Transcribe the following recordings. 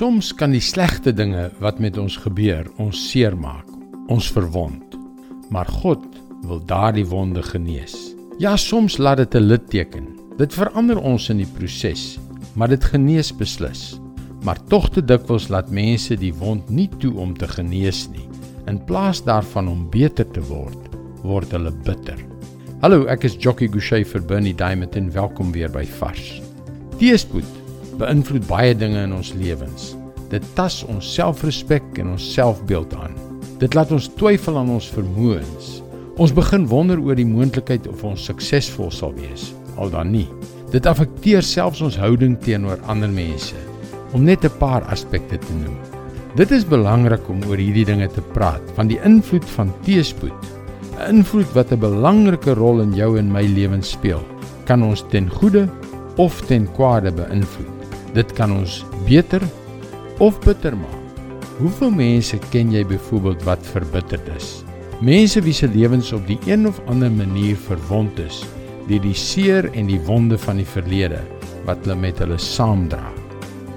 Soms kan die slegte dinge wat met ons gebeur ons seermaak, ons verwond. Maar God wil daardie wonde genees. Ja, soms laat dit 'n litteken. Dit verander ons in die proses, maar dit genees beslis. Maar tog te dikwels laat mense die wond nie toe om te genees nie. In plaas daarvan om beter te word, word hulle bitter. Hallo, ek is Jockey Gouchee vir Bernie Diamond en welkom weer by Vars. Teespoed beïnvloed baie dinge in ons lewens. Dit tas ons selfrespek en ons selfbeeld aan. Dit laat ons twyfel aan ons vermoëns. Ons begin wonder oor die moontlikheid of ons suksesvol sal wees, al dan nie. Dit affekteer selfs ons houding teenoor ander mense, om net 'n paar aspekte te noem. Dit is belangrik om oor hierdie dinge te praat, van die invloed van teespoed, 'n invloed wat 'n belangrike rol in jou en my lewens speel, kan ons ten goeie of ten kwade beïnvloed. Dit kan ons beter of bitter maak. Hoeveel mense ken jy byvoorbeeld wat verbitterd is? Mense wie se lewens op die een of ander manier verwond is deur die seer en die wonde van die verlede wat hulle met hulle saamdra.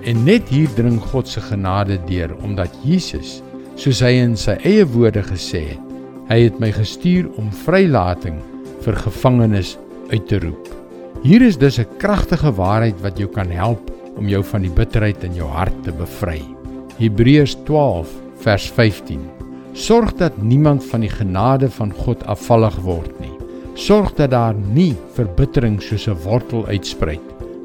En net hier dring God se genade deur omdat Jesus, soos hy in sy eie woorde gesê het, hy het my gestuur om vrylating vir gevangenes uit te roep. Hier is dus 'n kragtige waarheid wat jou kan help om jou van die bitterheid in jou hart te bevry. Hebreërs 12 vers 15. Sorg dat niemand van die genade van God afvallig word nie. Sorg dat daar nie verbittering soos 'n wortel uitsprei,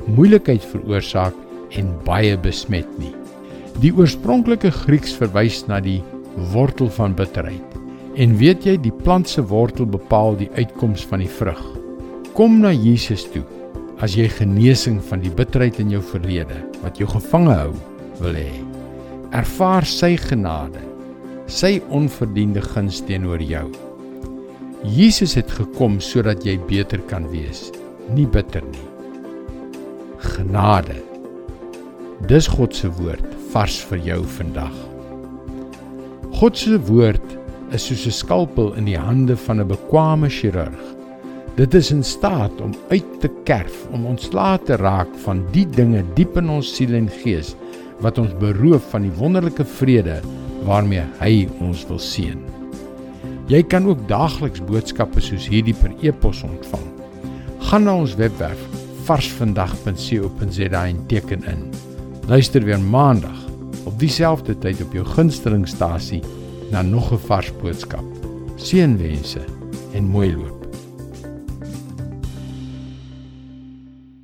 moeilikheid veroorsaak en baie besmet nie. Die oorspronklike Grieks verwys na die wortel van bitterheid. En weet jy, die plant se wortel bepaal die uitkoms van die vrug. Kom na Jesus toe as jy genesing van die bitterheid in jou verlede wat jou gevange hou wil hê. Ervaar sy genade, sy onverdiende guns teenoor jou. Jesus het gekom sodat jy beter kan wees, nie bitter nie. Genade. Dis God se woord vars vir jou vandag. God se woord is soos 'n skalpel in die hande van 'n bekwame chirurg. Dit is in staat om uit te kerf, om ontslae te raak van die dinge diep in ons siel en gees wat ons beroof van die wonderlike vrede waarmee hy ons wil seën. Jy kan ook daagliks boodskappe soos hierdie per e-pos ontvang. Gaan na ons webwerf varsvandag.co.za en teken in. Luister weer maandag op dieselfde tyd op jou gunstelingstasie na nog 'n vars boodskap. Seënwense en mooi loop.